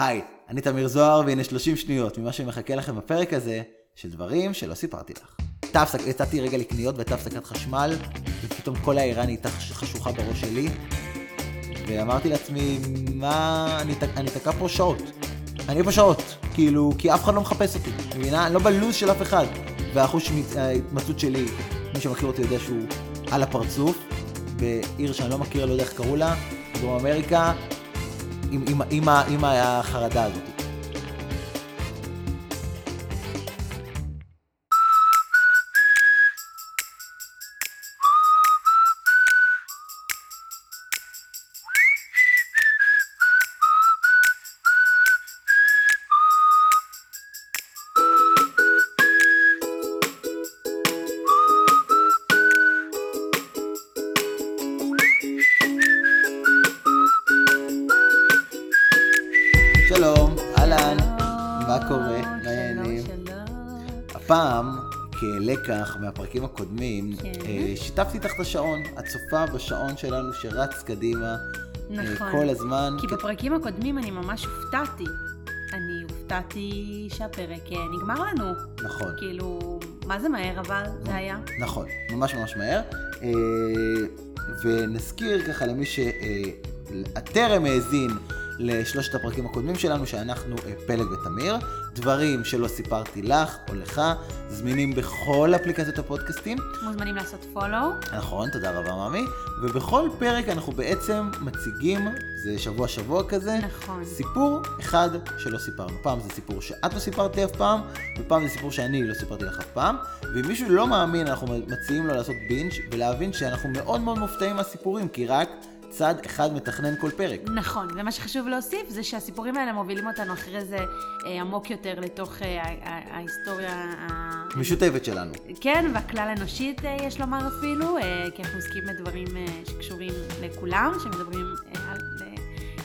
היי, אני תמיר זוהר, והנה 30 שניות ממה שמחכה לכם בפרק הזה, של דברים שלא סיפרתי לך. הייתה יצאתי רגע לקניות והייתה הפסקת חשמל, ופתאום כל העירה נהייתה חש- חשוכה בראש שלי, ואמרתי לעצמי, מה, אני, ת- אני תקע פה שעות. אני פה שעות, כאילו, כי אף אחד לא מחפש אותי, מבינה? אני לא בלוז של אף אחד. והאחוז שמת- ההתמצאות שלי, מי שמכיר אותי יודע שהוא על הפרצוף, בעיר שאני לא מכיר, לא יודע איך קראו לה, בדרום אמריקה, עם, עם, עם, עם החרדה הזאת. כלקח מהפרקים הקודמים, כן. אה, שיתפתי איתך את השעון. את צופה בשעון שלנו שרץ קדימה אה, נכון. כל הזמן. כי בפרקים הקודמים אני ממש הופתעתי. אני הופתעתי שהפרק אה, נגמר לנו. נכון. כאילו, מה זה מהר אבל זה היה? נכון, ממש ממש מהר. ונזכיר ככה למי שטרם האזין לשלושת הפרקים הקודמים שלנו, שאנחנו אה, פלג ותמיר. דברים שלא סיפרתי לך או לך, זמינים בכל אפליקציות הפודקאסטים. מוזמנים לעשות פולו. נכון, תודה רבה ממי. ובכל פרק אנחנו בעצם מציגים, זה שבוע שבוע כזה, נכון. סיפור אחד שלא סיפרנו. פעם זה סיפור שאת לא סיפרת לי אף פעם, ופעם זה סיפור שאני לא סיפרתי לך אף פעם. ואם מישהו לא מאמין, אנחנו מציעים לו לעשות בינג' ולהבין שאנחנו מאוד מאוד מופתעים מהסיפורים, כי רק צד אחד מתכנן כל פרק. נכון, ומה שחשוב להוסיף זה שהסיפורים האלה מובילים אותנו אחרי זה אה, עמוק יותר לתוך אה, ההיסטוריה. ה- משותפת שלנו. כן, והכלל אנושית אה, יש לומר אפילו, אה, כי אנחנו עוסקים בדברים אה, שקשורים לכולם, שמדברים אה, על...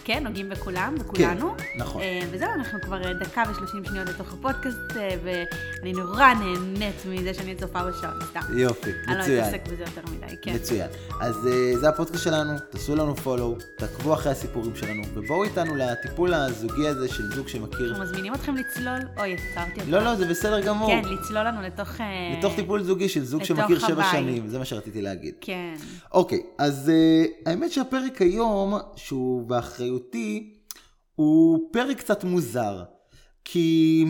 כן, נוגעים בכולם, בכולנו. נכון. אה, וזהו, אנחנו כבר אה, דקה ושלושים שניות לתוך הפודקאסט, אה, ואני נורא נהנית מזה שאני צופה בשעון, סתם. יופי, אני לא מצוין. אתעסק בזה יותר מדי, כן. מצוין. אז זה הפודקאסט שלנו, תעשו לנו פולו, תעקבו אחרי הסיפורים שלנו, ובואו איתנו לטיפול הזוגי הזה של זוג שמכיר... אנחנו מזמינים אתכם לצלול, אוי, עצרתי אותך. לא, לא, זה בסדר גמור. כן, לצלול לנו לתוך... לתוך טיפול זוגי של זוג שמכיר שבע. שנים, זה מה שרציתי להגיד. כן. אוקיי, אז האמת שהפרק היום, שהוא באחריותי, הוא פרק קצת מוזר. כי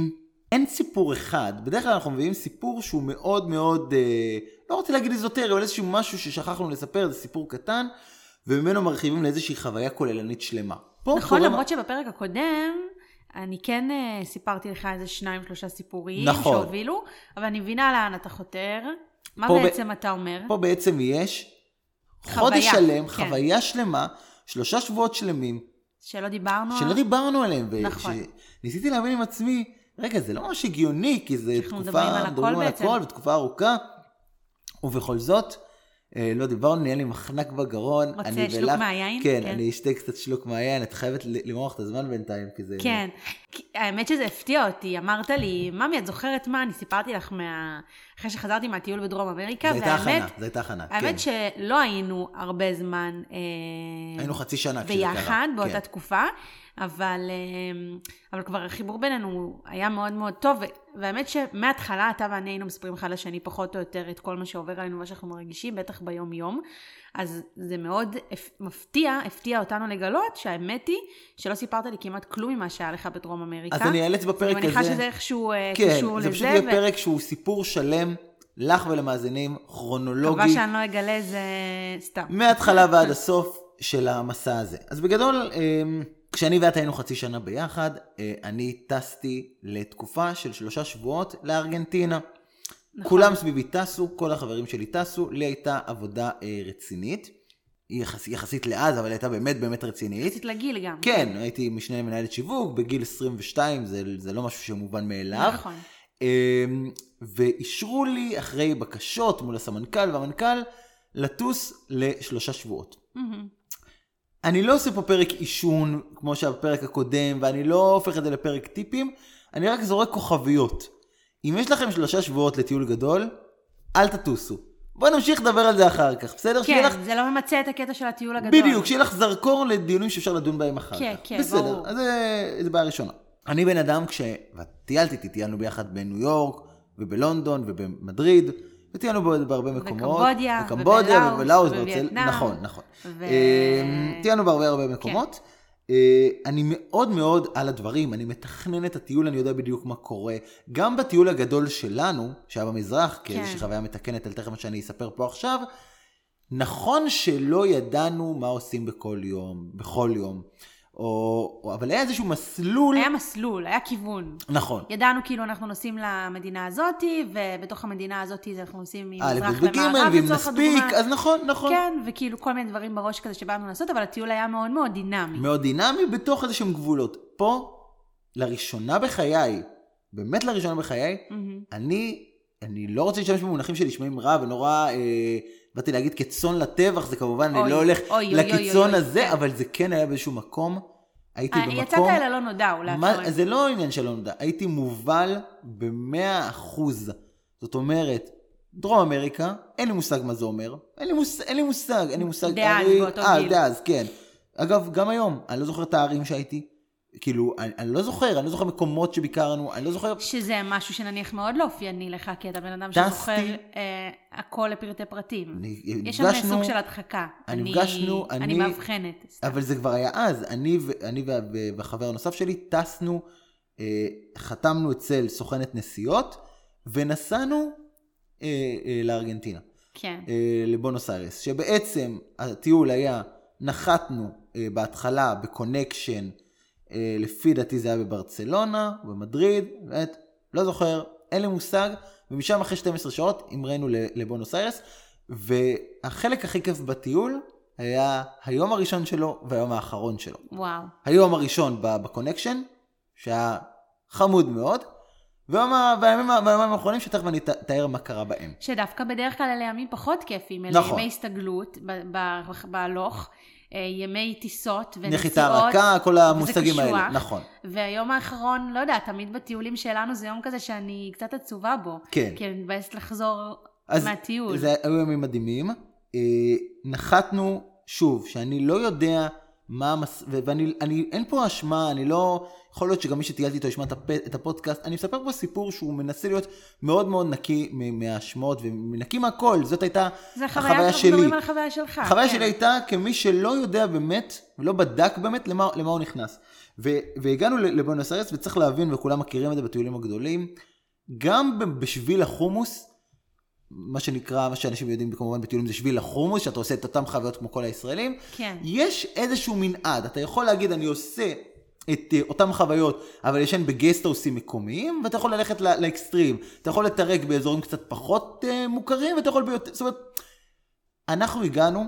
אין סיפור אחד. בדרך כלל אנחנו מביאים סיפור שהוא מאוד מאוד, אה, לא רוצה להגיד איזוטרי, אבל איזשהו משהו ששכחנו לספר, זה סיפור קטן, וממנו מרחיבים לאיזושהי חוויה כוללנית שלמה. נכון, למרות שבפרק הקודם, אני כן אה, סיפרתי לך איזה שניים, שלושה סיפורים נכון. שהובילו, אבל אני מבינה לאן אתה חותר. מה פה ב- בעצם אתה אומר? פה בעצם יש חוויה, חודש שלם, כן. חוויה שלמה, שלושה שבועות שלמים, שלא דיברנו שלא דיברנו עליהם. נכון. וניסיתי להבין עם עצמי, רגע, זה לא ממש הגיוני, כי זה אנחנו תקופה, מדברים על הכל על בעצם. הכל, ותקופה ארוכה, ובכל זאת, לא דיברנו, נהיה לי מחנק בגרון. רוצה אני שלוק ולך- מהיין? כן, כן. אני אשתה קצת שלוק מהיין, את חייבת למרוח את הזמן בינתיים, כי זה... כן, כי האמת שזה הפתיע אותי, אמרת לי, ממי, את זוכרת מה? אני סיפרתי לך מה... אחרי שחזרתי מהטיול בדרום אמריקה, זו הייתה והאמת, הכנה, זו הייתה הכנה, כן. האמת שלא היינו הרבה זמן אה, היינו חצי שנה כשזה קרה. ביחד באותה כן. תקופה, אבל, אה, אבל כבר החיבור בינינו היה מאוד מאוד טוב, והאמת שמההתחלה אתה ואני היינו מספרים אחד לשני פחות או יותר את כל מה שעובר עלינו ומה שאנחנו מרגישים, בטח ביום יום, אז זה מאוד מפתיע, הפתיע אותנו לגלות שהאמת היא שלא סיפרת לי כמעט כלום ממה שהיה לך בדרום אמריקה. אז אני אאלץ בפרק אני מניחה הזה- שזה איכשהו אה, כן, קשור זה לזה. פשוט יהיה ו- פרק שהוא סיפור שלם, לך ולמאזינים, כרונולוגי. מקווה שאני לא אגלה זה סתם. מההתחלה ועד הסוף של המסע הזה. אז בגדול, אמ, כשאני ואת היינו חצי שנה ביחד, אה, אני טסתי לתקופה של שלושה שבועות לארגנטינה. נכון. כולם סביבי טסו, כל החברים שלי טסו, לי הייתה עבודה אה, רצינית. יחס, יחסית לאז, אבל הייתה באמת באמת רצינית. יחסית לגיל גם. כן, הייתי משנה למנהלת שיווק, בגיל 22, זה, זה לא משהו שמובן מאליו. נכון. אמ, ואישרו לי, אחרי בקשות מול הסמנכ"ל והמנכ"ל, לטוס לשלושה שבועות. מהמם. אני לא עושה פה פרק עישון, כמו שהפרק הקודם, ואני לא הופך את זה לפרק טיפים, אני רק זורק כוכביות. אם יש לכם שלושה שבועות לטיול גדול, אל תטוסו. בוא נמשיך לדבר על זה אחר כך, בסדר? כן, לך... זה לא ממצה את הקטע של הטיול הגדול. בדיוק, שיהיה לך זרקור לדיונים שאפשר לדון בהם אחר כן, כך. כן, בסדר, ברור. אז זה, זה בעיה ראשונה. אני בן אדם, כש... וטיילתי איתי, טיילנו ביחד בניו יורק, ובלונדון, ובמדריד, וטיילנו בהרבה מקומות. וקמבודיה, וקמבודיה, ובלאוס, ובווייטנאם. נכון, נכון. ו- אה, טיילנו בהרבה הרבה מקומות. אה, אני מאוד מאוד על הדברים, אני מתכנן את הטיול, אני יודע בדיוק מה קורה. גם בטיול הגדול שלנו, שהיה במזרח, כאיזושהי כן. חוויה מתקנת על תכף מה שאני אספר פה עכשיו, נכון שלא ידענו מה עושים בכל יום, בכל יום, או, או, אבל היה איזשהו מסלול, היה מסלול, היה כיוון. נכון, ידענו כאילו אנחנו נוסעים למדינה הזאתי, ובתוך המדינה הזאתי אנחנו נוסעים ממזרח ובג' למערב ואם לצורך נספיק, הדוגמה. אז נכון, נכון. כן, וכאילו כל מיני דברים בראש כזה שבאנו לעשות, אבל הטיול היה מאוד מאוד דינמי. מאוד דינמי בתוך איזה שהם גבולות. פה, לראשונה בחיי, באמת לראשונה בחיי, מהמם. אני, אני לא רוצה להשתמש במונחים שנשמעים רע ונורא, אה, באתי להגיד כצאן לטבח, זה כמובן, אוי, אני לא הולך אוי, אוי, אוי, לקיצון אוי, הזה, כן. אבל זה כן היה באיזשהו מקום, הייתי אה, במקום... יצאת אל הלא נודע, אולי. מה, זה לא עניין שלא נודע, הייתי מובל במאה אחוז. זאת אומרת, דרום אמריקה, אין לי מושג מה זה אומר. אין לי, מוס, אין לי מושג, אין לי מושג. דאז, הרי- באותו אה, גיל. דאז, כן. אגב, גם היום, אני לא זוכר את הערים שהייתי. כאילו, אני, אני לא זוכר, אני לא זוכר מקומות שביקרנו, אני לא זוכר... שזה משהו שנניח מאוד לא אופייני לך, כי אתה בן אדם טסתי. שזוכר אה, הכל לפרטי פרטים. אני- יש שם סוג של הדחקה. אני אני- נפגשנו, אני אני- מאבחנת. סתם. אבל זה כבר היה אז, אני, ו- אני וה- והחבר הנוסף שלי טסנו, אה, חתמנו אצל סוכנת נסיעות, ונסענו אה, אה, לארגנטינה. כן. אה, לבונוס איירס, שבעצם הטיול היה, נחתנו אה, בהתחלה בקונקשן, לפי דעתי זה היה בברצלונה, במדריד, באמת, לא זוכר, אין לי מושג, ומשם אחרי 12 שעות המראנו לבונוס איירס, והחלק הכי כיף בטיול היה היום הראשון שלו והיום האחרון שלו. וואו. היום הראשון ב- בקונקשן, שהיה חמוד מאוד, והימים האחרונים שתכף אני את- אתאר מה קרה בהם. שדווקא בדרך כלל אלה ימים פחות כיפים, אלה נכון. ימי הסתגלות ב- ב- בהלוך, אה, ימי טיסות ונסיעות. נחיתה רכה, כל המושגים האלה. נכון. והיום האחרון, לא יודע, תמיד בטיולים שלנו זה יום כזה שאני קצת עצובה בו. כן. כי אני מבאסת לחזור אז מהטיול. זה היו ימים מדהימים. אה, נחתנו, שוב, שאני לא יודע מה המס... ואני, אני, אין פה אשמה, אני לא... יכול להיות שגם מי שטיילתי איתו ישמע את, הפ... את הפודקאסט. אני מספר פה סיפור שהוא מנסה להיות מאוד מאוד נקי מהאשמות ונקי מהכל. זאת הייתה זה החוויה חוויה, אנחנו שלי. מדברים על החוויה שלך. החוויה כן. שלי הייתה כמי שלא יודע באמת, ולא בדק באמת למה, למה הוא נכנס. ו, והגענו לבונוס איירס, וצריך להבין, וכולם מכירים את זה בטיולים הגדולים, גם בשביל החומוס, מה שנקרא, מה שאנשים יודעים כמובן בטיולים זה שביל החומוס, שאתה עושה את אותם חוויות כמו כל הישראלים, כן. יש איזשהו מנעד, אתה יכול להגיד אני עושה את uh, אותם חוויות, אבל ישן בגסטהאוסים מקומיים, ואתה יכול ללכת ל- לאקסטרים, אתה יכול לתרג באזורים קצת פחות uh, מוכרים, ואתה יכול ביותר, זאת אומרת, אנחנו הגענו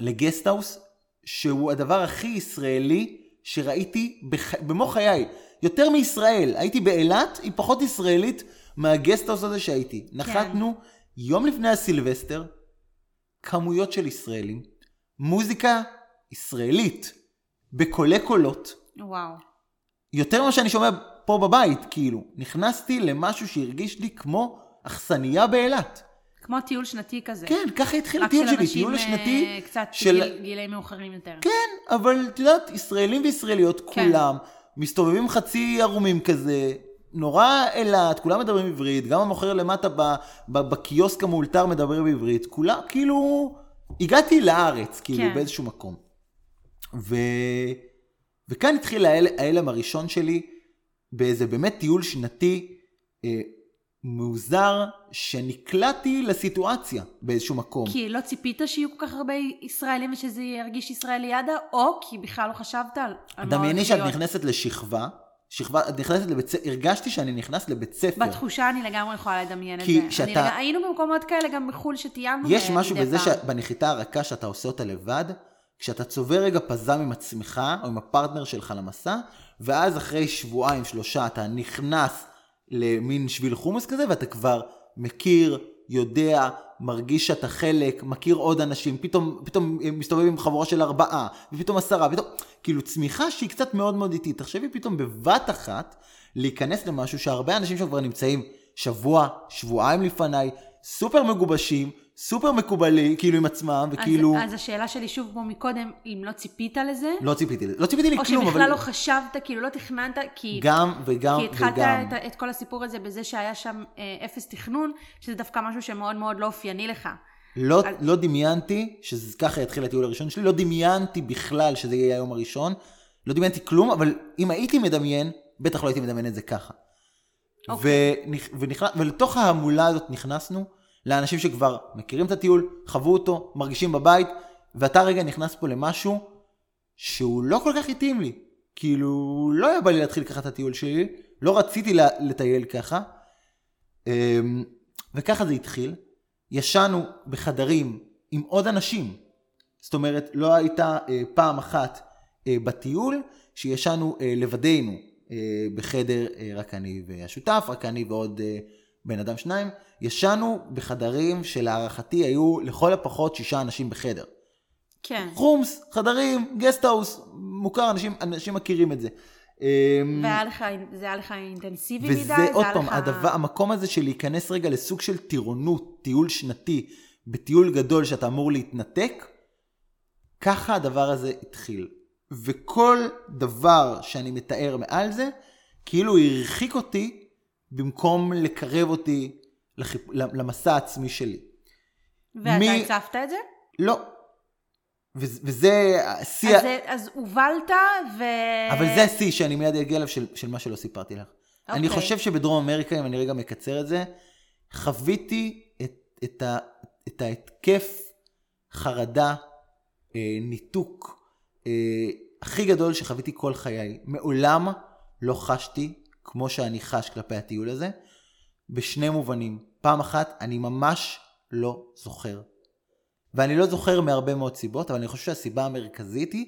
לגסטהאוס, שהוא הדבר הכי ישראלי שראיתי בח... במו חיי, יותר מישראל, הייתי באילת, היא פחות ישראלית מהגסטהאוס הזה שהייתי. נחתנו יום לפני הסילבסטר, כמויות של ישראלים, מוזיקה ישראלית, בקולי קולות, וואו. יותר ממה שאני שומע פה בבית, כאילו. נכנסתי למשהו שהרגיש לי כמו אכסניה באילת. כמו טיול שנתי כזה. כן, ככה התחיל רק הטיול של שלי, אנשים טיול אה, שנתי קצת של... גיל- גילאים מאוחרים יותר. כן, אבל את יודעת, ישראלים וישראליות כן. כולם מסתובבים חצי ערומים כזה, נורא אילת, כולם מדברים עברית, גם המוכר למטה ב- ב- בקיוסק המאולתר מדבר בעברית, כולם, כאילו, הגעתי לארץ, כאילו, כן. באיזשהו מקום. ו... וכאן התחיל ההל... ההלם הראשון שלי, באיזה באמת טיול שנתי אה, מוזר, שנקלעתי לסיטואציה באיזשהו מקום. כי לא ציפית שיהיו כל כך הרבה ישראלים ושזה ירגיש ישראליאדה, או כי בכלל לא חשבת על... דמייני שאת. נכנסת לשכבה, שכבה, את נכנסת לבית ספר, הרגשתי שאני נכנס לבית ספר. בתחושה אני לגמרי יכולה לדמיין את כי זה. כשאתה- אני לג... היינו במקומות כאלה גם בחו"ל שטיילנו יש משהו בזה פעם. שבנחיתה הרכה שאתה עושה אותה לבד, כשאתה צובר רגע פזם עם עצמך או עם הפרטנר שלך למסע, ואז אחרי שבועיים, שלושה, אתה נכנס למין שביל חומוס כזה, ואתה כבר מכיר, יודע, מרגיש שאתה חלק, מכיר עוד אנשים, פתאום, פתאום מסתובב עם חבורה של ארבעה, ופתאום עשרה, פתאום, כאילו צמיחה שהיא קצת מאוד מאוד איטית. תחשבי פתאום בבת אחת להיכנס למשהו שהרבה אנשים שם כבר נמצאים שבוע, שבועיים לפניי, סופר מגובשים, סופר מקובלי, כאילו עם עצמם, וכאילו... אז, אז השאלה שלי שוב כמו מקודם, אם לא ציפית לזה? לא ציפיתי לזה. לא ציפיתי או לכלום, שבכלל אבל... לא חשבת, כאילו לא תכננת, כי... גם וגם כי התחלת וגם. את, את כל הסיפור הזה בזה שהיה שם אה, אפס תכנון, שזה דווקא משהו שמאוד מאוד לא אופייני לך. לא, אז- לא דמיינתי שככה יתחיל הטיול הראשון שלי, לא דמיינתי בכלל שזה יהיה היום הראשון, לא דמיינתי כלום, אבל אם הייתי מדמיין, בטח לא הייתי מדמיין את זה ככה. אוקיי. ונכ... ונכנס... ולתוך ההמולה הזאת נכנסנו לאנשים שכבר מכירים את הטיול, חוו אותו, מרגישים בבית, ואתה רגע נכנס פה למשהו שהוא לא כל כך התאים לי. כאילו, לא היה בא לי להתחיל ככה את הטיול שלי, לא רציתי לטייל ככה. אמ, וככה זה התחיל. ישנו בחדרים עם עוד אנשים. זאת אומרת, לא הייתה אה, פעם אחת אה, בטיול שישנו אה, לבדנו בחדר, רק אני והשותף, רק אני ועוד בן אדם שניים. ישנו בחדרים שלהערכתי היו לכל הפחות שישה אנשים בחדר. כן. חומס, חדרים, guesthouse, מוכר, אנשים, אנשים מכירים את זה. אמ, והיה לך, זה היה לך אינטנסיבי מדי? וזה זה עוד פעם, לך... הדבר, המקום הזה של להיכנס רגע לסוג של טירונות, טיול שנתי, בטיול גדול שאתה אמור להתנתק, ככה הדבר הזה התחיל. וכל דבר שאני מתאר מעל זה, כאילו הרחיק אותי במקום לקרב אותי לחיפ... למסע העצמי שלי. ואתה מי- הצפת את זה? לא. וזה, וזה השיא, אז, זה- אז הובלת ו... אבל זה השיא שאני מיד אגיע אליו של, של מה שלא סיפרתי לך. Okay. אני אוקיי. חושב שבדרום אמריקה, אם אני רגע מקצר את זה, חוויתי את, את, ה, את ההתקף חרדה, אה, ניתוק, אה, הכי גדול שחוויתי כל חיי. מעולם לא חשתי כמו שאני חש כלפי הטיול הזה, בשני מובנים. פעם אחת, אני ממש לא זוכר. ואני לא זוכר מהרבה מאוד סיבות, אבל אני חושב שהסיבה המרכזית היא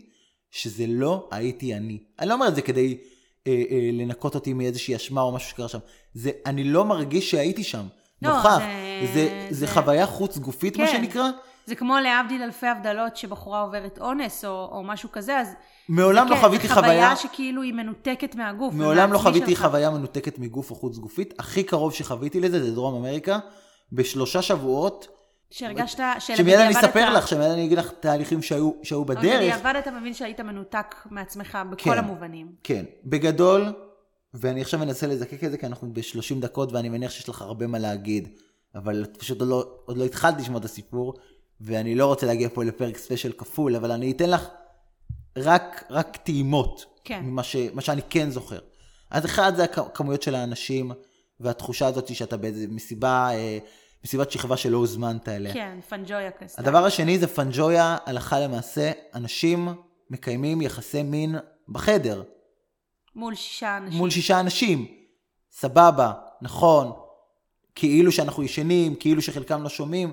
שזה לא הייתי אני. אני לא אומר את זה כדי אה, אה, לנקות אותי מאיזושהי אשמה או משהו שקרה שם. זה, אני לא מרגיש שהייתי שם. לא, נוכח. זה- זה, זה, זה- חוויה חוץ גופית, מה כן. שנקרא. זה כמו להבדיל אלפי הבדלות שבחורה עוברת אונס או, או משהו כזה, אז... מעולם לא חוויתי חוויה, חוויה שכאילו היא מנותקת מהגוף. מעולם לא חוויתי. חוויה מנותקת מגוף או חוץ גופית. הכי קרוב שחוויתי לזה זה דרום אמריקה. בשלושה שבועות, שהרגשת... שמיד אני אספר לך, שמיד אני אגיד לך תהליכים שהיו, שהיו אבל בדרך. בדיעבד אתה מבין שהיית מנותק מעצמך בכל כן. המובנים. כן, בגדול, ואני עכשיו מנסה לזקק את זה כי אנחנו ב-30 דקות ואני מניח שיש לך הרבה מה להגיד, אבל פשוט עוד לא, עוד לא התחלת לשמוע את הסיפור, ואני לא רוצה להגיע פה לפרק ספיישל כפול, אבל אני אתן לך רק, רק טעימות כן. ממה ש, מה שאני כן זוכר. אז אחד זה הכמויות של האנשים, והתחושה הזאת שאתה באיזה מסיבה, אה, מסיבת שכבה שלא הוזמנת אליה. כן, פנג'ויה כזה. הדבר השני זה פנג'ויה, הלכה למעשה, אנשים מקיימים יחסי מין בחדר. מול שישה אנשים. מול שישה אנשים. סבבה, נכון, כאילו שאנחנו ישנים, כאילו שחלקם לא שומעים.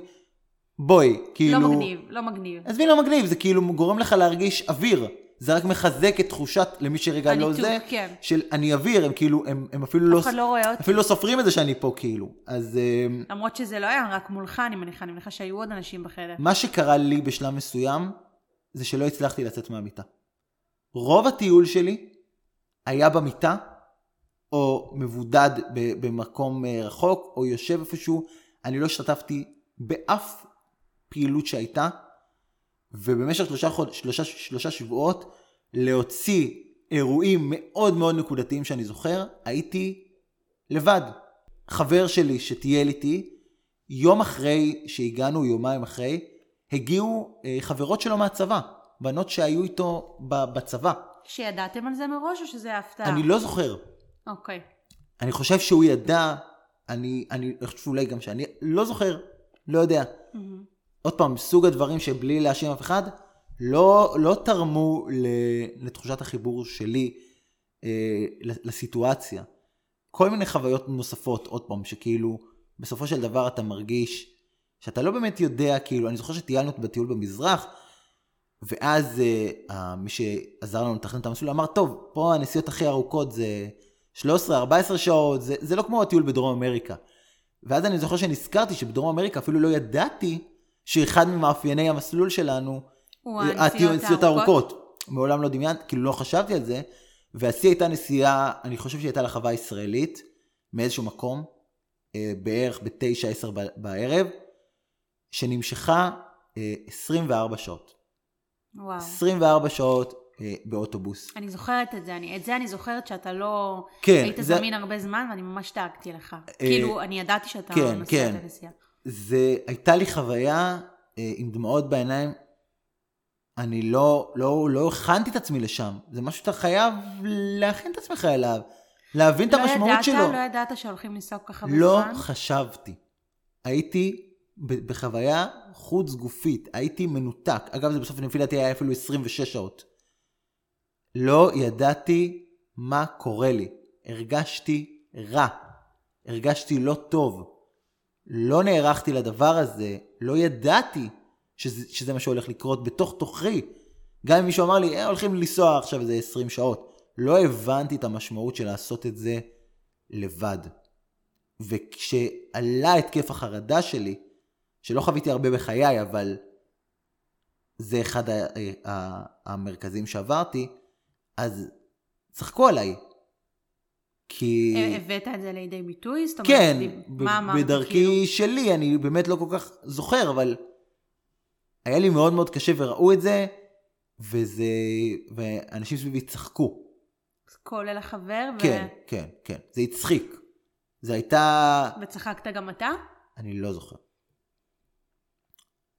בואי, כאילו... לא מגניב, לא מגניב. עזבי לא מגניב, זה כאילו גורם לך להרגיש אוויר. זה רק מחזק את תחושת, למי שרגע לא זה, כן. של אני אוויר, הם כאילו, הם, הם אפילו לא, אף אחד לא רואה אותי. אפילו לא סופרים את זה שאני פה כאילו. אז אמ, למרות שזה לא היה רק מולך, אני מניחה, אני מניחה שהיו עוד אנשים בחדר. מה שקרה לי בשלב מסוים, זה שלא הצלחתי לצאת מהמיטה. רוב הטיול שלי היה במיטה, או מבודד במקום אה, רחוק, או יושב איפשהו. אני לא השתתפתי באף פעילות שהייתה, ובמשך שלושה, חוד... שלושה, שלושה שבועות, להוציא אירועים מאוד מאוד נקודתיים שאני זוכר, הייתי לבד. חבר שלי שטייל איתי, יום אחרי שהגענו, יומיים אחרי, הגיעו אה, חברות שלו מהצבא, בנות שהיו איתו ב- בצבא. שידעתם על זה מראש או שזה הפתעה? אני לא זוכר. אוקיי. אני חושב שהוא ידע, אני, אני חושב שאולי גם שאני לא זוכר, לא יודע. מהמם. עוד פעם, סוג הדברים שבלי להאשים אף אחד, לא, לא תרמו לתחושת החיבור שלי אה, לסיטואציה. כל מיני חוויות נוספות, עוד פעם, שכאילו, בסופו של דבר אתה מרגיש שאתה לא באמת יודע, כאילו, אני זוכר שטיילנו בטיול במזרח, ואז אה, מי שעזר לנו לתכנן את המסלול אמר, טוב, פה הנסיעות הכי ארוכות זה 13-14 שעות, זה, זה לא כמו הטיול בדרום אמריקה. ואז אני זוכר שנזכרתי שבדרום אמריקה אפילו לא ידעתי שאחד ממאפייני המסלול שלנו, אה, הנסיעות הארוכות. מעולם לא דמיינתי, כאילו לא חשבתי על זה, והשיא הייתה נסיעה, אני חושב שהיא הייתה לחווה ישראלית, מאיזשהו מקום, אה, בערך בתשע, עשר ב- בערב, שנמשכה אה, 24 שעות. וואו. 24 שעות אה, באוטובוס. אני זוכרת את זה, אני, את זה אני זוכרת שאתה לא כן, היית זה- זמין הרבה זמן ואני ממש דאגתי לך. כאילו, אני ידעתי שאתה כן, נוסע כן. את הנסיעה. זה הייתה לי חוויה אה, עם דמעות בעיניים. אני לא, לא, לא הכנתי את עצמי לשם. זה משהו שאתה חייב להכין את עצמך אליו. להבין את לא המשמעות ידעת, שלו. לא ידעת שהולכים לנסוע כך הרבה לא זמן? חשבתי. הייתי בחוויה חוץ גופית, הייתי מנותק. אגב, זה בסוף לפי דעתי היה אפילו 26 שעות. לא ידעתי מה קורה לי. הרגשתי רע. הרגשתי לא טוב. לא נערכתי לדבר הזה, לא ידעתי שזה, שזה מה שהולך לקרות בתוך תוכי. גם אם מישהו אמר לי, אה, הולכים לנסוע עכשיו איזה 20 שעות. לא הבנתי את המשמעות של לעשות את זה לבד. וכשעלה התקף החרדה שלי, שלא חוויתי הרבה בחיי, אבל זה אחד ה- ה- המרכזים שעברתי, אז צחקו עליי. כי... אה, הבאת את זה לידי ביטוי? זאת אומרת, כן, ב- מה אמרת? בדרכי כאילו? שלי, אני באמת לא כל כך זוכר, אבל היה לי מאוד מאוד קשה וראו את זה, וזה... ואנשים סביבי צחקו. כולל החבר? ו- כן, כן, כן. זה הצחיק. זה הייתה... וצחקת גם אתה? אני לא זוכר.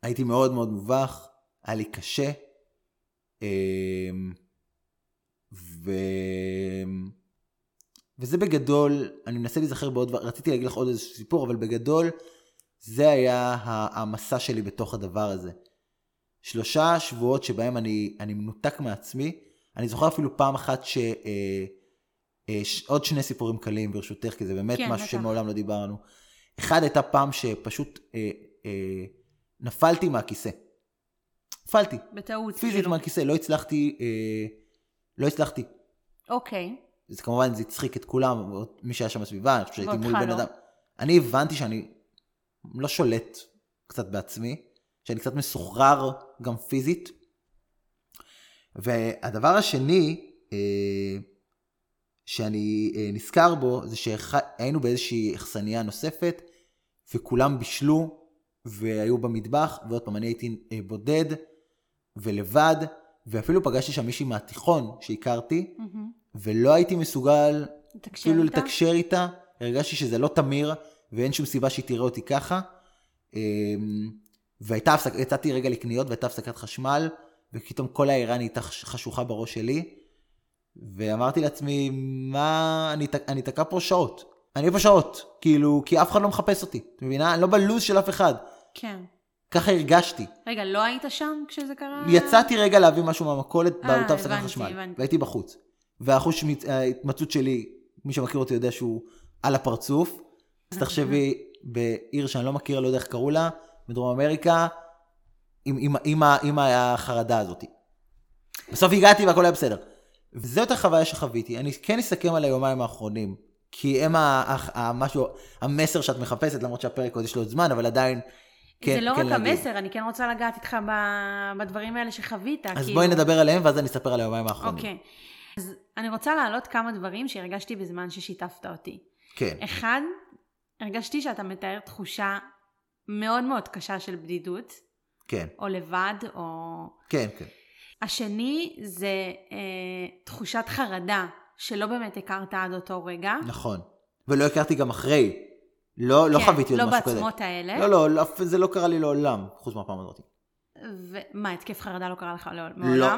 הייתי מאוד מאוד מובך, היה לי קשה, אמ, ו... וזה בגדול, אני מנסה להיזכר בעוד דבר, רציתי להגיד לך עוד איזה סיפור, אבל בגדול, זה היה המסע שלי בתוך הדבר הזה. שלושה שבועות שבהם אני, אני מנותק מעצמי, אני זוכר אפילו פעם אחת ש... אה, אה, ש... עוד שני סיפורים קלים ברשותך, כי זה באמת כן, משהו בטח. שמעולם לא דיברנו. אחד הייתה פעם שפשוט אה, אה, נפלתי מהכיסא. נפלתי, בטעות. פיזית כאילו. מהכיסא, לא הצלחתי, אה, לא הצלחתי. אוקיי. זה כמובן, זה הצחיק את כולם, מי שהיה שם בסביבה, אני חושב שהייתי מול בן לא. אדם. אני הבנתי שאני לא שולט קצת בעצמי, שאני קצת מסוחרר גם פיזית. והדבר השני אה, שאני אה, נזכר בו, זה שהיינו באיזושהי אכסניה נוספת, וכולם בישלו, והיו במטבח, ועוד פעם, אני הייתי אה, בודד ולבד, ואפילו פגשתי שם מישהי מהתיכון שהכרתי, מהמם. ולא הייתי מסוגל אפילו איתה? לתקשר איתה, הרגשתי שזה לא תמיר, ואין שום סיבה שהיא תראה אותי ככה. אמ, והייתה הפסקה, יצאתי רגע לקניות והייתה הפסקת חשמל, ופתאום כל העירה נהייתה חש- חשוכה בראש שלי, ואמרתי לעצמי, מה, אני, אני תקע פה שעות. אני פה שעות, כאילו, כי אף אחד לא מחפש אותי, את מבינה? אני לא בלוז של אף אחד. כן. ככה הרגשתי. רגע, לא היית שם כשזה קרה? יצאתי רגע להביא משהו מהמכולת באותה הפסקת חשמל, הבנתי. והייתי בחוץ. והחוש ההתמצאות שלי, מי שמכיר אותי יודע שהוא על הפרצוף. אז תחשבי, בעיר שאני לא מכיר, לא יודע איך קראו לה, בדרום אמריקה, עם, עם, עם, עם החרדה הזאת. בסוף הגעתי והכל היה בסדר. וזאת החוויה שחוויתי. אני כן אסכם על היומיים האחרונים, כי הם ה, ה, ה, משהו, המסר שאת מחפשת, למרות שהפרק עוד יש לו עוד זמן, אבל עדיין, כן, זה לא כן רק להגיד. המסר, אני כן רוצה לגעת איתך ב- בדברים האלה שחווית. אז כאילו. בואי נדבר עליהם, ואז אני אספר על היומיים האחרונים. אוקיי. אז אני רוצה להעלות כמה דברים שהרגשתי בזמן ששיתפת אותי. כן. אחד, הרגשתי שאתה מתאר תחושה מאוד מאוד קשה של בדידות, כן, או לבד, או... כן, כן. השני זה אה, תחושת חרדה, שלא באמת הכרת עד אותו רגע. נכון. ולא הכרתי גם אחרי. לא, לא כן, חוויתי עוד לא משהו כזה. בעצמות האלה. לא, לא, לא, זה לא קרה לי לעולם, חוץ מהפעם הזאת. ומה, התקף חרדה לא קרה לך לעולם? לא.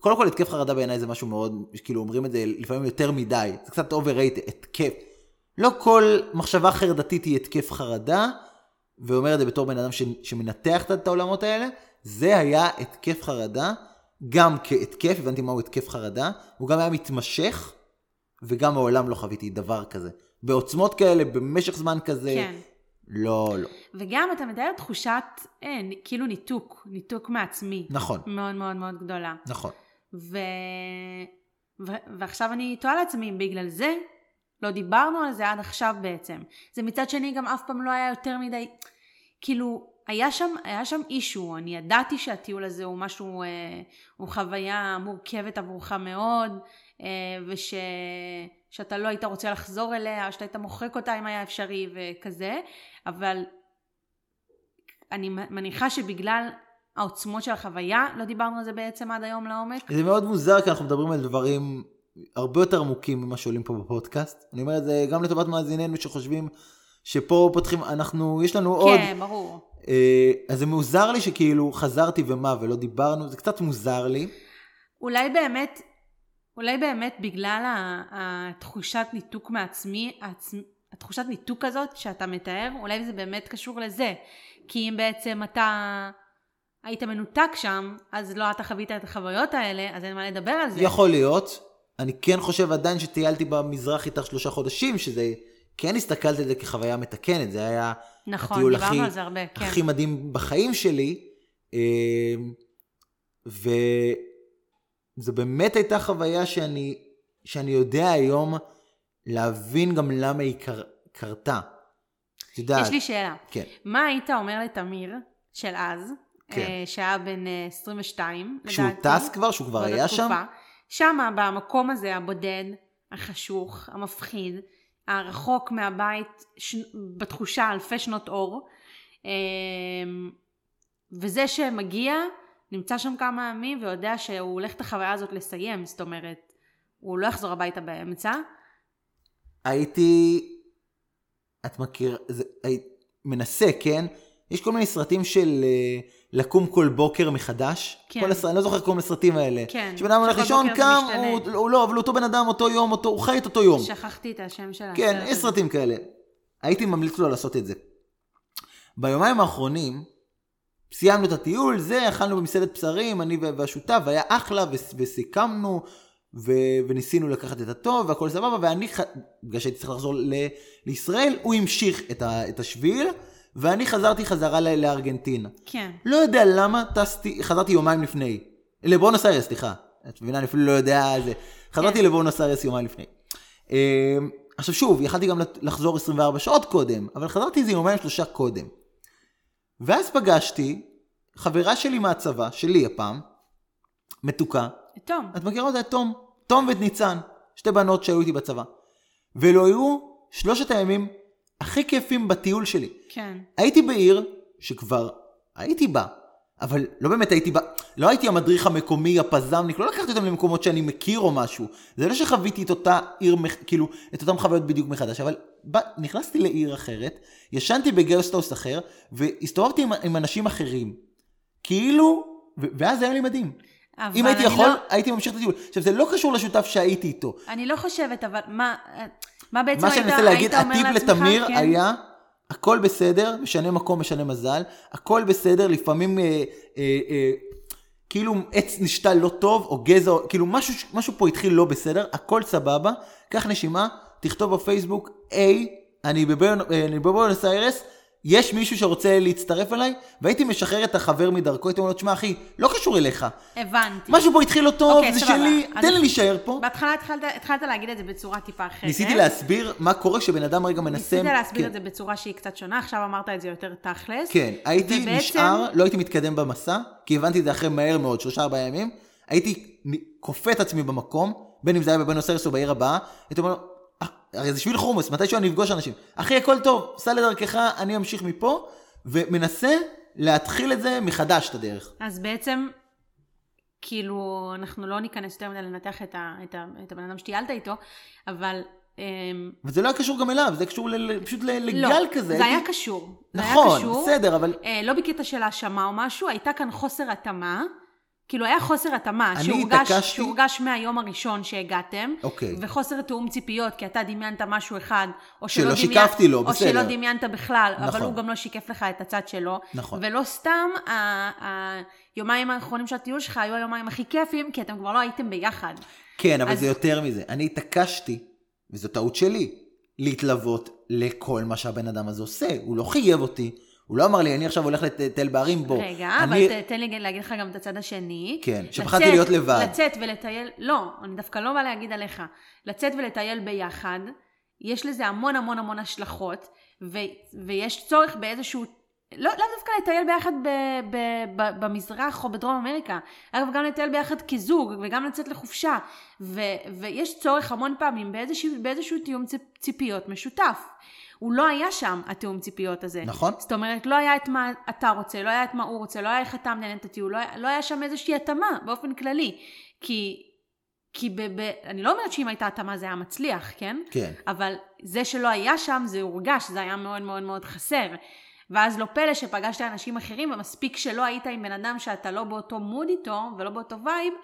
קודם כל, התקף חרדה בעיניי זה משהו מאוד, כאילו אומרים את זה לפעמים יותר מדי. זה קצת overrated, התקף. לא כל מחשבה חרדתית היא התקף חרדה, ואומר את זה בתור בן אדם ש, שמנתח את העולמות האלה. זה היה התקף חרדה, גם כהתקף, הבנתי מהו התקף חרדה, הוא גם היה מתמשך, וגם מעולם לא חוויתי דבר כזה. בעוצמות כאלה, במשך זמן כזה, כן. לא, לא. וגם אתה מתאר תחושת, אה, כאילו ניתוק, ניתוק מעצמי. נכון, מאוד מאוד מאוד גדולה. נכון. ו... ו... ועכשיו אני תוהה לעצמי, בגלל זה לא דיברנו על זה עד עכשיו בעצם. זה מצד שני גם אף פעם לא היה יותר מדי, כאילו, היה שם, היה שם אישו, אני ידעתי שהטיול הזה הוא משהו, אה, הוא חוויה מורכבת עבורך מאוד, אה, וש... שאתה לא היית רוצה לחזור אליה, שאתה היית מוחק אותה אם היה אפשרי וכזה, אבל אני מניחה שבגלל העוצמות של החוויה, לא דיברנו על זה בעצם עד היום לעומק. זה מאוד מוזר, כי אנחנו מדברים על דברים הרבה יותר עמוקים ממה שעולים פה בפודקאסט. אני אומר את זה גם לטובת מאזיננו שחושבים שפה פותחים, אנחנו, יש לנו עוד. כן, ברור. אה, אז זה מוזר לי שכאילו חזרתי ומה ולא דיברנו, זה קצת מוזר לי. אולי באמת, אולי באמת בגלל התחושת ניתוק מעצמי. התחושת ניתוק הזאת שאתה מתאר, אולי זה באמת קשור לזה. כי אם בעצם אתה היית מנותק שם, אז לא אתה חווית את החוויות האלה, אז אין מה לדבר על זה. יכול להיות. אני כן חושב עדיין שטיילתי במזרח איתך שלושה חודשים, שזה, כן הסתכלתי על זה כחוויה מתקנת, זה היה נכון, הטיול הכי, הרבה, כן. הכי מדהים בחיים שלי. אה, וזו באמת הייתה חוויה שאני, שאני יודע היום להבין גם למה היא קר, קרתה. את יודעת. יש לי שאלה. כן. מה היית אומר לתמיר של אז, כן. אה, שהיה בן אה, 22, כשהוא טס כבר, שהוא כבר היה שם? שמה, במקום הזה, הבודד, החשוך, המפחיד, הרחוק מהבית, ש... בתחושה אלפי שנות אור, אה, וזה שמגיע, נמצא שם כמה ימים ויודע שהוא הולך את החוויה הזאת לסיים, זאת אומרת, הוא לא יחזור הביתה באמצע. הייתי, את מכיר, זה, הי, מנסה, כן? יש כל מיני סרטים של אה, לקום כל בוקר מחדש. כן. כל הסרט, אני לא זוכר קוראים לסרטים האלה. כן, שבן אדם הולך לישון, קם. הוא, הוא לא, אבל אותו בן אדם, אותו יום, אותו, הוא חי את אותו יום. שכחתי את השם של כן, הסרט יש הזה. סרטים כאלה. הייתי ממליץ לו לעשות את זה. ביומיים האחרונים, סיימנו את הטיול, זה, אכלנו במסעדת בשרים, אני והשותף, והיה אחלה, וס- וסיכמנו, ו- וניסינו לקחת את הטוב, והכל סבבה, ואני, בגלל שהייתי צריך לחזור ל- לישראל, הוא המשיך את, ה- את השביל, ואני חזרתי חזרה ל- לארגנטינה. כן. לא יודע למה טסתי, חזרתי יומיים לפני. לבונוס איירס, סליחה. את מבינה, אני אפילו לא יודע זה. חזרתי כן. לבונוס איירס יומיים לפני. אה, עכשיו שוב, יכלתי גם לחזור 24 שעות קודם, אבל חזרתי איזה יומיים שלושה קודם. ואז פגשתי חברה שלי מהצבא, שלי הפעם, מתוקה. תום. את מכירה אותה? את תום. תום ואת ניצן. שתי בנות שהיו איתי בצבא. ולא היו שלושת הימים הכי כיפים בטיול שלי. כן. הייתי בעיר שכבר הייתי בה, אבל לא באמת הייתי בה, לא הייתי המדריך המקומי, הפזמניק, לא לקחתי אותם למקומות שאני מכיר או משהו. זה לא שחוויתי את אותה עיר, כאילו, את אותם חוויות בדיוק מחדש, אבל בא, נכנסתי לעיר אחרת, ישנתי ב guesthouse אחר, והסתובבתי עם, עם אנשים אחרים. כאילו, ו- ואז היה לי מדהים. אם הייתי יכול, לא, הייתי ממשיך את הטיול. עכשיו, זה לא קשור לשותף שהייתי איתו. אני לא חושבת, אבל מה, מה בעצם מה היית, שאני מנסה להגיד, היית אומר הטיפ לעצמך? לתמיר כן? היה, הכל בסדר, משנה מקום, משנה מזל, הכל בסדר, לפעמים אה, אה, אה, כאילו עץ נשתל לא טוב, או גזע, או- כאילו משהו, משהו פה התחיל לא בסדר, הכל סבבה, קח נשימה, תכתוב בפייסבוק, היי, אני בבואנוס אה, איירס, יש מישהו שרוצה להצטרף אליי, והייתי משחרר את החבר מדרכו, הייתי אומר לו, תשמע אחי, לא קשור אליך, הבנתי. משהו פה התחיל לא טוב, אוקיי, זה סבבה. שלי, אז- תן לי להישאר פה. בהתחלה התחלת, התחלת להגיד את זה בצורה טיפה אחרת. ניסיתי להסביר מה קורה כשבן אדם רגע מנסה... ניסית להסביר כן. את זה בצורה שהיא קצת שונה, עכשיו אמרת את זה יותר תכלס. כן, הייתי ובעצם- נשאר, לא הייתי מתקדם במסע, כי הבנתי את זה אחרי מהר מאוד, שלושה ארבעה ימים, הייתי כופה את עצמי במקום, בין אם זה היה בבנוס איירס או בעיר הבאה, הייתי אומר לו, "אה, הרי זה שביל חומוס, מתישהו אני אפגוש אנשים. אחי, הכל טוב, סע לדרכך, אני אמשיך מפה, ומנסה להתחיל את זה מחדש, את הדרך. אז בעצם, כאילו, אנחנו לא ניכנס יותר מדי לנתח את, ה, את, ה, את הבן אדם שטיילת איתו, אבל... אמ, וזה לא היה קשור גם אליו, זה קשור ל- פשוט ל- לגל לא, כזה. זה הייתי- היה קשור. זה היה נכון, קשור. בסדר, אבל אה, לא בקטע של האשמה או משהו, הייתה כאן חוסר התאמה. כאילו היה חוסר התאמה, שהורגש, התעקשתי- שהורגש מהיום הראשון שהגעתם, אוקיי. וחוסר תיאום ציפיות, כי אתה דמיינת משהו אחד, או שלא שלא דמיינת, שיקפתי לו, או בסדר. שלא דמיינת בכלל, אבל נכון. הוא גם לא שיקף לך את הצד שלו. נכון. ולא סתם היומיים האחרונים של הטיול שלך היו היומיים הכי כיפים, כי אתם כבר לא הייתם ביחד. כן, אבל אז- זה יותר מזה. אני התעקשתי, וזו טעות שלי, להתלוות לכל מה שהבן אדם הזה עושה. הוא לא חייב אותי, הוא לא אמר לי, אני עכשיו הולך לטייל בערים, בוא. רגע, אני... אבל תן לי להגיד לך גם את הצד השני. כן, שפחדתי להיות לבד. לצאת ולטייל, לא, אני דווקא לא באה להגיד עליך. לצאת ולטייל ביחד, יש לזה המון המון המון השלכות, ו, ויש צורך באיזשהו לא, לאו דווקא לטייל ביחד ב, ב, ב, במזרח או בדרום אמריקה, אגב גם לטייל ביחד כזוג וגם לצאת לחופשה, ו, ויש צורך המון פעמים באיזשהו, באיזשהו תיאום ציפיות משותף. הוא לא היה שם, התיאום ציפיות הזה. נכון. זאת אומרת, לא היה את מה אתה רוצה, לא היה את מה הוא רוצה, לא היה איך אתה מנהל את הטיול, לא, לא היה שם איזושהי התאמה באופן כללי. כי, כי ב, ב, אני לא אומרת שאם הייתה התאמה זה היה מצליח, כן? כן. אבל זה שלא היה שם, זה הורגש, זה היה מאוד מאוד מאוד חסר. ואז לא פלא שפגשת אנשים אחרים, ומספיק שלא היית עם בן אדם שאתה לא באותו mode איתו, ולא באותו vibe,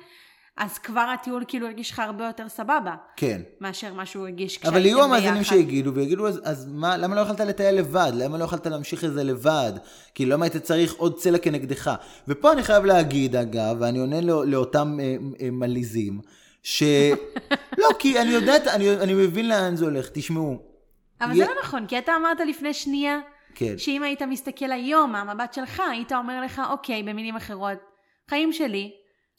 אז כבר הטיול כאילו הרגיש לך הרבה יותר סבבה. כן. מאשר מה שהוא הרגיש כשהייתם ביחד. אבל יהיו המאזינים שיגידו, ויגידו, אז, אז מה, למה לא יכולת לטייל לבד? למה לא יכולת להמשיך את זה לבד? כאילו, למה היית צריך עוד צלע כנגדך? ופה אני חייב להגיד, אגב, ואני עונה לא, לאותם אה, אה, מלעיזים, ש... לא, כי אני יודעת, אני, אני מבין לאן זה הולך, תשמעו. אבל י... זה לא נכון, כי אתה אמרת לפני שנייה, כן. שאם היית מסתכל היום מהמבט שלך, היית אומר לך, אוקיי, במילים אחרות, חיים שלי,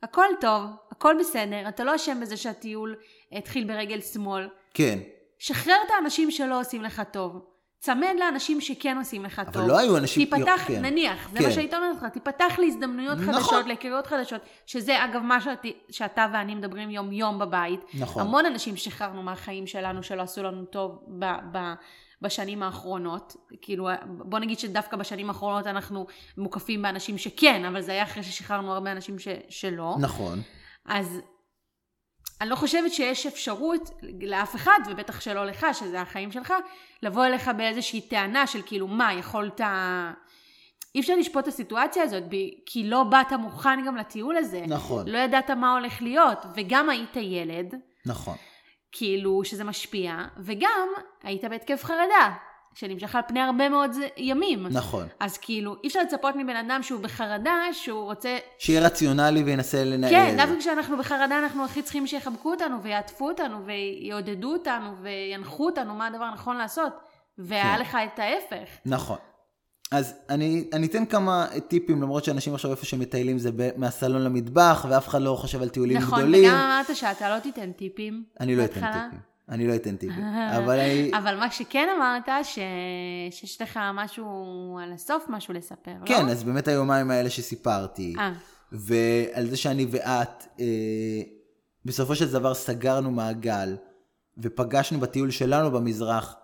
הכל טוב, הכל בסדר, אתה לא אשם בזה שהטיול התחיל ברגל שמאל. כן. שחרר את האנשים שלא עושים לך טוב. צמד לאנשים שכן עושים לך אבל טוב. אבל לא היו אנשים... תיפתח, כן. נניח, זה כן. מה שהיית אומרת לך, תיפתח להזדמנויות נכון. חדשות, להיכרויות חדשות, שזה אגב מה שאת, שאתה ואני מדברים יום יום בבית. נכון. המון אנשים שחררנו מהחיים שלנו שלא עשו לנו טוב ב, ב, בשנים האחרונות. כאילו, בוא נגיד שדווקא בשנים האחרונות אנחנו מוקפים באנשים שכן, אבל זה היה אחרי ששחררנו הרבה אנשים ש, שלא. נכון. אז אני לא חושבת שיש אפשרות לאף אחד, ובטח שלא לך, שזה החיים שלך, לבוא אליך באיזושהי טענה של כאילו, מה, יכולת... אי אפשר לשפוט את הסיטואציה הזאת, כי לא באת מוכן גם לטיול הזה. נכון. לא ידעת מה הולך להיות, וגם היית ילד. נכון. כאילו שזה משפיע, וגם היית בהתקף חרדה, שנמשך על פני הרבה מאוד ימים. נכון. אז כאילו, אי אפשר לצפות מבן אדם שהוא בחרדה, שהוא רוצה... שיהיה רציונלי וינסה לנהל. כן, דווקא כשאנחנו בחרדה אנחנו הכי צריכים שיחבקו אותנו ויעטפו אותנו ויעודדו אותנו וינחו אותנו מה הדבר הנכון לעשות. והיה כן. לך את ההפך. נכון. אז אני, אני אתן כמה טיפים, למרות שאנשים עכשיו איפה שמטיילים זה מהסלון למטבח, ואף אחד לא חושב על טיולים נכון, גדולים. נכון, וגם אמרת שאתה לא תיתן טיפים. אני לא אתן טיפים. אני לא אתן טיפים. אבל אני... אבל מה שכן אמרת, ש... שיש לך משהו על הסוף, משהו לספר, כן, לא? כן, אז באמת היומיים האלה שסיפרתי. אה. ועל זה שאני ואת, אה, בסופו של דבר סגרנו מעגל, ופגשנו בטיול שלנו במזרח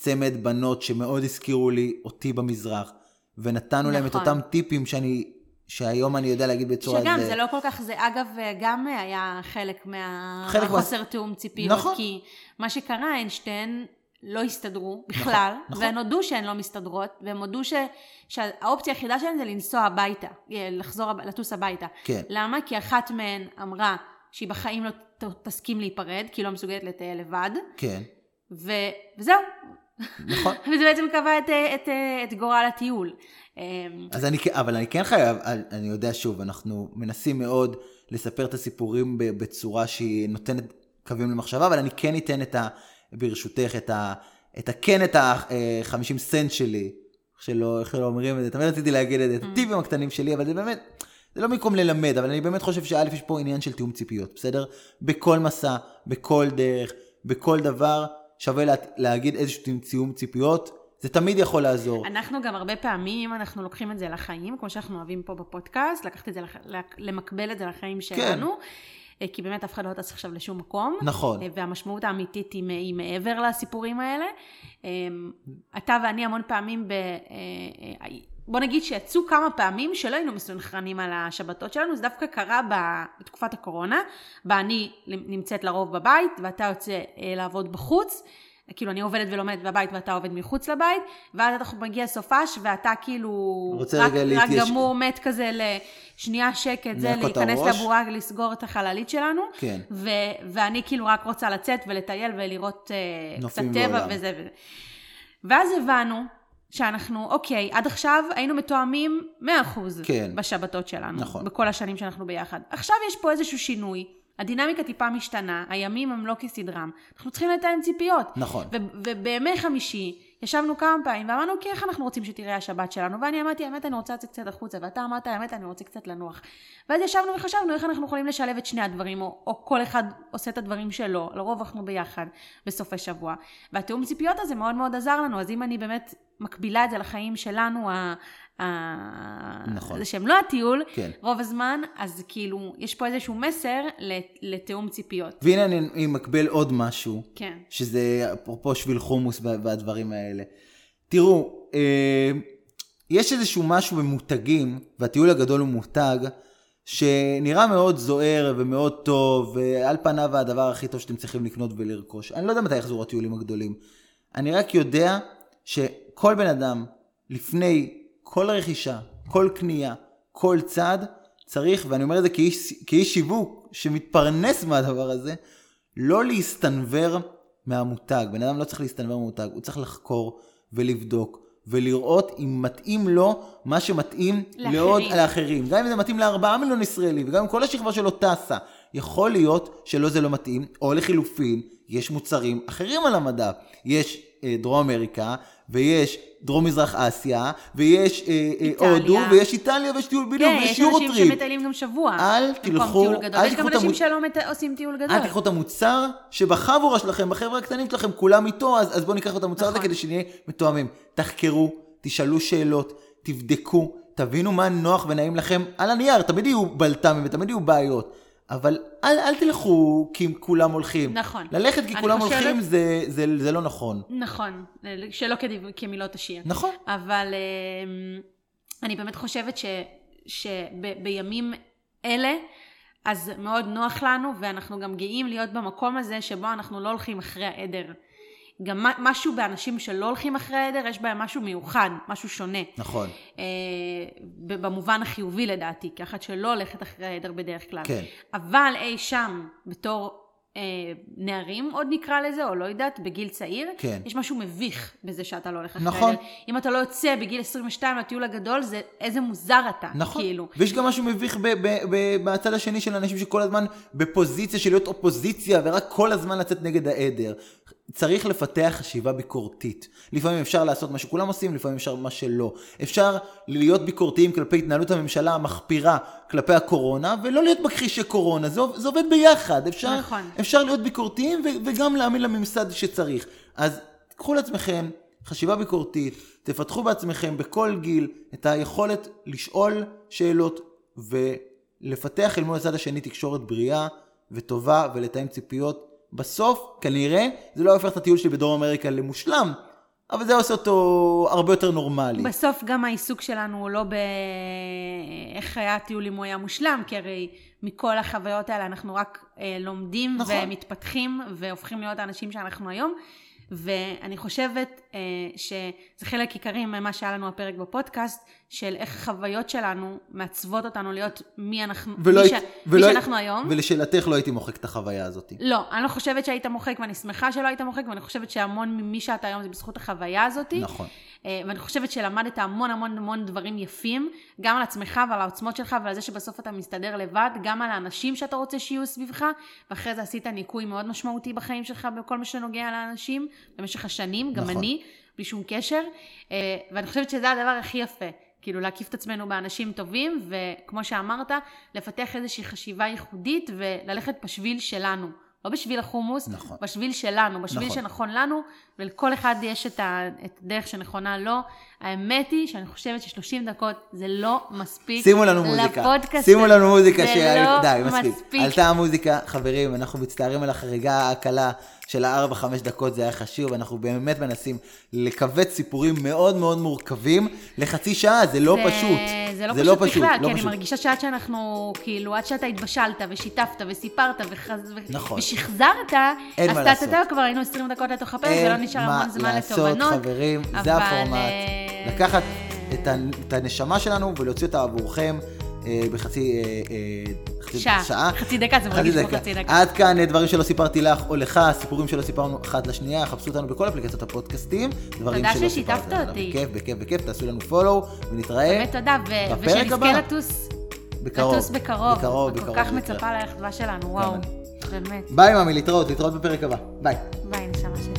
צמד בנות שמאוד הזכירו לי אותי במזרח, ונתנו נכון. להם את נכון. אותם טיפים שאני שהיום אני יודע להגיד בצורה... שגם, זה... זה לא כל כך, זה אגב גם היה חלק מהחוסר מה... תיאום ציפיות. נכון. כי מה שקרה, הן שתיהן לא הסתדרו בכלל, נכון, נכון. והן הודו שהן לא מסתדרות, והן הודו ש... שהאופציה היחידה שלהן זה לנסוע הביתה, לחזור, לטוס הביתה. כן. למה? כי אחת מהן אמרה שהיא בחיים לא תסכים להיפרד, כי היא לא מסוגלת לטייל לבד. כן. ו... וזהו. נכון. וזה בעצם קבע את, את, את, גורל הטיול. אמ, אז אני, אבל אני כן חייב, אני יודע שוב, אנחנו מנסים מאוד לספר את הסיפורים בצורה שהיא נותנת קווים למחשבה, אבל אני כן אתן את ה... ברשותך, את ה... את ה... כן את ה-50 סנט שלי, שלא, איך לא אומרים את זה, תמיד רציתי להגיד את זה, את mm. הטיבים הקטנים שלי, אבל זה באמת, זה לא במקום ללמד, אבל אני באמת חושב שא' יש פה עניין של תיאום ציפיות, בסדר? בכל מסע, בכל דרך, בכל דבר, שווה לה, להגיד איזשהו תיאום ציפיות, זה תמיד יכול לעזור. אנחנו גם הרבה פעמים, אנחנו לוקחים את זה לחיים, כמו שאנחנו אוהבים פה בפודקאסט, לקחת את זה, לח... למקבל את זה לחיים שלנו. כן. כי באמת אף אחד לא טס עכשיו לשום מקום. נכון. והמשמעות האמיתית היא, היא מעבר לסיפורים האלה. אתה ואני המון פעמים, ב, בוא נגיד שיצאו כמה פעמים שלא היינו מסונכרנים על השבתות שלנו, זה דווקא קרה בתקופת הקורונה, בה אני נמצאת לרוב בבית ואתה יוצא לעבוד בחוץ. כאילו אני עובדת ולומדת בבית ואתה עובד מחוץ לבית, ואז אתה מגיע סופש ואתה כאילו רק, רק גמור מת כזה לשנייה שקט, זה להיכנס לבועה, לסגור את החללית שלנו, כן. ו, ואני כאילו רק רוצה לצאת ולטייל ולראות uh, קצת טבע וזה וזה. ואז הבנו שאנחנו, אוקיי, עד עכשיו היינו מתואמים 100% כן. בשבתות שלנו, נכון. בכל השנים שאנחנו ביחד. עכשיו יש פה איזשהו שינוי. הדינמיקה טיפה משתנה, הימים הם לא כסדרם, אנחנו צריכים לתאם ציפיות. נכון. ובימי חמישי, ישבנו כמה פעמים ואמרנו, כי איך אנחנו רוצים שתראה השבת שלנו? ואני אמרתי, האמת, אני רוצה לצאת קצת החוצה, ואתה אמרת, האמת, אני רוצה קצת לנוח. ואז ישבנו וחשבנו איך אנחנו יכולים לשלב את שני הדברים, או, או כל אחד עושה את הדברים שלו, לרוב אנחנו ביחד בסופי שבוע. והתיאום ציפיות הזה מאוד מאוד עזר לנו, אז אם אני באמת מקבילה את זה לחיים שלנו. נכון. זה שהם לא הטיול, כן. רוב הזמן, אז כאילו, יש פה איזשהו מסר לתיאום ציפיות. והנה אני, אני מקבל עוד משהו, כן. שזה אפרופו שביל חומוס וה- והדברים האלה. תראו, אה, יש איזשהו משהו במותגים, והטיול הגדול הוא מותג, שנראה מאוד זוהר ומאוד טוב, ועל פניו הדבר הכי טוב שאתם צריכים לקנות ולרכוש. אני לא יודע מתי יחזרו הטיולים הגדולים. אני רק יודע שכל בן אדם, לפני כל רכישה, כל קנייה, כל צעד, צריך, ואני אומר את זה כאיש, כאיש שיווק שמתפרנס מהדבר הזה, לא להסתנוור מהמותג. בן אדם לא צריך להסתנוור מהמותג, הוא צריך לחקור ולבדוק ולראות אם מתאים לו מה שמתאים לאחרים. לעוד לאחרים. גם אם זה מתאים לארבעה מיליון ישראלים, וגם אם כל השכבה שלו טסה, יכול להיות שלא זה לא מתאים, או לחילופין, יש מוצרים אחרים על המדף. יש דרום אמריקה, ויש דרום מזרח אסיה, ויש אה, אה. הודו, ויש איטליה, ויש טיול בדיוק, כן, ויש יש יורו אנשים טריפ. שמטיילים גם שבוע. אל תלכו- טיול גדול. אל יש גם תיקחו את אנשים שלא עושים טיול גדול. אל תיקחו את המוצר שבחבורה שלכם, בחבר'ה הקטנים שלכם, כולם איתו, אז, אז בואו ניקח את המוצר הזה נכון. כדי שנהיה מתואמים. תחקרו, תשאלו שאלות, תבדקו, תבינו מה נוח ונעים לכם. על הנייר, תמיד יהיו בלת"מים ותמיד יהיו בעיות. אבל אל, אל תלכו כי כולם הולכים. נכון. ללכת כי כולם חושבת- הולכים זה, זה, זה לא נכון. נכון, שלא כדב- כמילות השיר. נכון. אבל אמ, אני באמת חושבת שבימים אלה, אז מאוד נוח לנו, ואנחנו גם גאים להיות במקום הזה שבו אנחנו לא הולכים אחרי העדר. גם משהו באנשים שלא הולכים אחרי העדר, יש בהם משהו מיוחד, משהו שונה. נכון. אה, במובן החיובי לדעתי, כאחת שלא הולכת אחרי העדר בדרך כלל. כן. אבל אי שם, בתור אה, נערים, עוד נקרא לזה, או לא יודעת, בגיל צעיר, כן. יש משהו מביך בזה שאתה לא הולך אחרי נכון. העדר. אם אתה לא יוצא בגיל 22 לטיול הגדול, זה איזה מוזר אתה, נכון. כאילו. ויש גם משהו מביך ב- ב- ב- בצד השני של אנשים שכל הזמן בפוזיציה של להיות אופוזיציה ורק כל הזמן לצאת נגד העדר. צריך לפתח חשיבה ביקורתית. לפעמים אפשר לעשות מה שכולם עושים, לפעמים אפשר מה שלא. אפשר להיות ביקורתיים כלפי התנהלות הממשלה המחפירה כלפי הקורונה, ולא להיות מכחישי קורונה. זה, זה עובד ביחד. אפשר, נכון. אפשר להיות ביקורתיים ו- וגם להאמין לממסד שצריך. אז קחו לעצמכם חשיבה ביקורתית, תפתחו בעצמכם בכל גיל את היכולת לשאול שאלות ולפתח אל מול הצד השני תקשורת בריאה וטובה ולתאם ציפיות. בסוף, כנראה, זה לא הופך את הטיול שלי בדרום אמריקה למושלם, אבל זה עושה אותו הרבה יותר נורמלי. בסוף גם העיסוק שלנו הוא לא באיך היה הטיול אם הוא היה מושלם, כי הרי מכל החוויות האלה אנחנו רק אה, לומדים נכון. ומתפתחים והופכים להיות האנשים שאנחנו היום. ואני חושבת אה, שזה חלק עיקרי ממה שהיה לנו הפרק בפודקאסט, של איך החוויות שלנו מעצבות אותנו להיות מי אנחנו, ולא מי, ש... היית- מי ולא- שאנחנו היום. ולשאלתך, לא הייתי מוחק את החוויה הזאת. לא, אני לא חושבת שהיית מוחק, ואני שמחה שלא היית מוחק, ואני חושבת שהמון ממי שאתה היום זה בזכות החוויה הזאת. נכון. אה, ואני חושבת שלמדת המון המון המון דברים יפים, גם על עצמך ועל העוצמות שלך ועל זה שבסוף אתה מסתדר לבד, גם על האנשים שאתה רוצה שיהיו סביבך, ואחרי זה עשית ניקוי מאוד משמעותי בחיים שלך בכל מה שנוגע לאנשים, במשך השנים, גם נכון. אני, בלי שום קשר, אה, ואני חושבת שזה הדבר הכי יפה. כאילו להקיף את עצמנו באנשים טובים, וכמו שאמרת, לפתח איזושהי חשיבה ייחודית וללכת בשביל שלנו. לא בשביל החומוס, נכון. בשביל שלנו, בשביל נכון. שנכון לנו, ולכל אחד יש את, הדרך שנכונה לו. האמת היא שאני חושבת ש-30 דקות זה לא מספיק שימו לנו מוזיקה. לפודקאסט. שימו לנו מוזיקה. זה ש- לא די, מספיק. מספיק. עלתה המוזיקה, חברים, אנחנו מצטערים על החריגה הקלה של הארבע-חמש דקות, זה היה חשוב, אנחנו באמת מנסים לכווץ סיפורים מאוד מאוד מורכבים לחצי שעה, זה לא זה, פשוט. זה לא זה פשוט לא פשוט, בכלל, לא כי אני פשוט. מרגישה שעד שאנחנו, כאילו, עד שאתה התבשלת ושיתפת וסיפרת וחז... נכון. ושחזרת, אין אז מה אתה לעשות. כבר היינו 20 דקות לתוך הפרק ולא נשאר מה המון זמן לעשות, לתובנות. חברים, אבל, זה הפורמט. לקחת את ה- את הנשמה שלנו ולהוציא אותה עבורכם אה, בחצי אה, אה, חצי שעה. שעה. חצי דקה, זה מרגיש כמו חצי דקה. עד כאן אה, דברים שלא סיפרתי לך או לך, סיפורים שלא סיפרנו אחת לשנייה, חפשו אותנו בכל אפליקציות הפודקאסטים. דברים תודה שלא ששיתפת. אותי. בכיף, בכיף, בכיף, תעשו לנו follow ונתראה באמת תודה, ו-. ושנזכה לטוס, בקרוב. לטוס בקרוב. בקרוב, בקרוב. כל כך. מצפה לאחווה שלנו, וואו. באמת. ביי ממי, להתראות, להתראות בפרק הבא. ביי. ביי, נשמה.